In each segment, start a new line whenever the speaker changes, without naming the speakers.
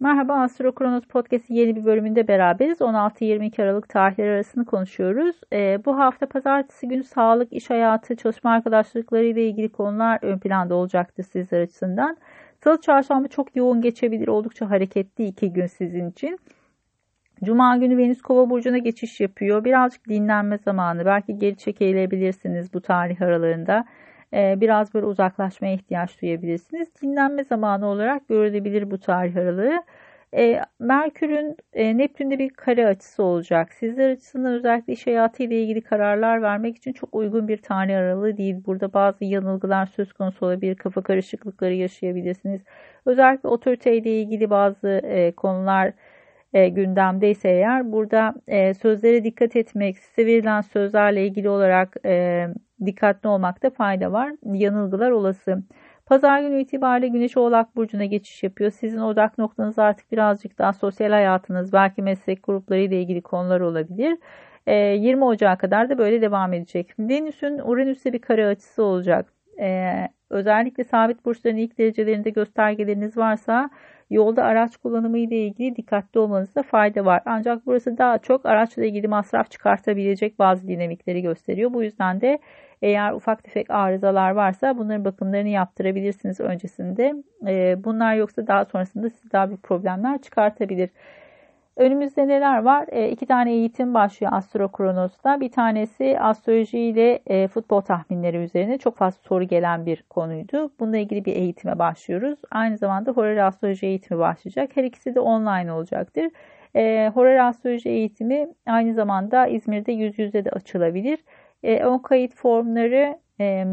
Merhaba Astro Kronos Podcast'in yeni bir bölümünde beraberiz. 16-22 Aralık tarihleri arasını konuşuyoruz. Ee, bu hafta pazartesi günü sağlık, iş hayatı, çalışma arkadaşlıkları ile ilgili konular ön planda olacaktır sizler açısından. Salı çarşamba çok yoğun geçebilir. Oldukça hareketli iki gün sizin için. Cuma günü Venüs Kova burcuna geçiş yapıyor. Birazcık dinlenme zamanı. Belki geri çekilebilirsiniz bu tarih aralarında. Ee, biraz böyle uzaklaşmaya ihtiyaç duyabilirsiniz. Dinlenme zamanı olarak görülebilir bu tarih aralığı. E, Merkür'ün e, Neptün'de bir kare açısı olacak. Sizler açısından özellikle iş hayatı ile ilgili kararlar vermek için çok uygun bir tarih aralığı değil. Burada bazı yanılgılar söz konusu olabilir. Kafa karışıklıkları yaşayabilirsiniz. Özellikle otoriteyle ilgili bazı e, konular e, gündemdeyse eğer burada e, sözlere dikkat etmek, size verilen sözlerle ilgili olarak e, dikkatli olmakta fayda var. Yanılgılar olası. Pazar günü itibariyle Güneş Oğlak Burcu'na geçiş yapıyor. Sizin odak noktanız artık birazcık daha sosyal hayatınız, belki meslek grupları ile ilgili konular olabilir. 20 Ocağı kadar da böyle devam edecek. Venüs'ün Uranüs'e bir kare açısı olacak. Özellikle sabit burçların ilk derecelerinde göstergeleriniz varsa yolda araç kullanımı ile ilgili dikkatli olmanızda fayda var. Ancak burası daha çok araçla ilgili masraf çıkartabilecek bazı dinamikleri gösteriyor. Bu yüzden de eğer ufak tefek arızalar varsa bunların bakımlarını yaptırabilirsiniz öncesinde. Bunlar yoksa daha sonrasında size daha büyük problemler çıkartabilir. Önümüzde neler var? E, iki tane eğitim başlıyor Astro Kronos'ta. Bir tanesi astroloji ile e, futbol tahminleri üzerine çok fazla soru gelen bir konuydu. Bununla ilgili bir eğitime başlıyoruz. Aynı zamanda horary astroloji eğitimi başlayacak. Her ikisi de online olacaktır. E, horary astroloji eğitimi aynı zamanda İzmir'de yüz yüze de açılabilir. E, ön kayıt formları e,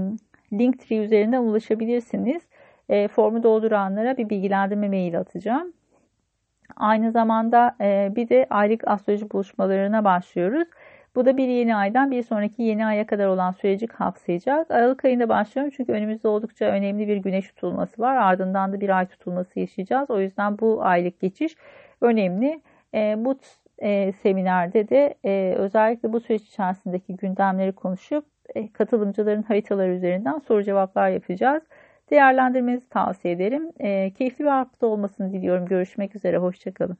Linktree üzerinden ulaşabilirsiniz. E, formu dolduranlara bir bilgilendirme mail atacağım. Aynı zamanda e, bir de aylık astroloji buluşmalarına başlıyoruz. Bu da bir yeni aydan bir sonraki yeni aya kadar olan süreci kapsayacak. Aralık ayında başlıyorum çünkü önümüzde oldukça önemli bir güneş tutulması var. Ardından da bir ay tutulması yaşayacağız. O yüzden bu aylık geçiş önemli. E, bu e, seminerde de özellikle bu süreç içerisindeki gündemleri konuşup katılımcıların haritaları üzerinden soru cevaplar yapacağız. Değerlendirmenizi tavsiye ederim. E, keyifli bir hafta olmasını diliyorum. Görüşmek üzere. Hoşçakalın.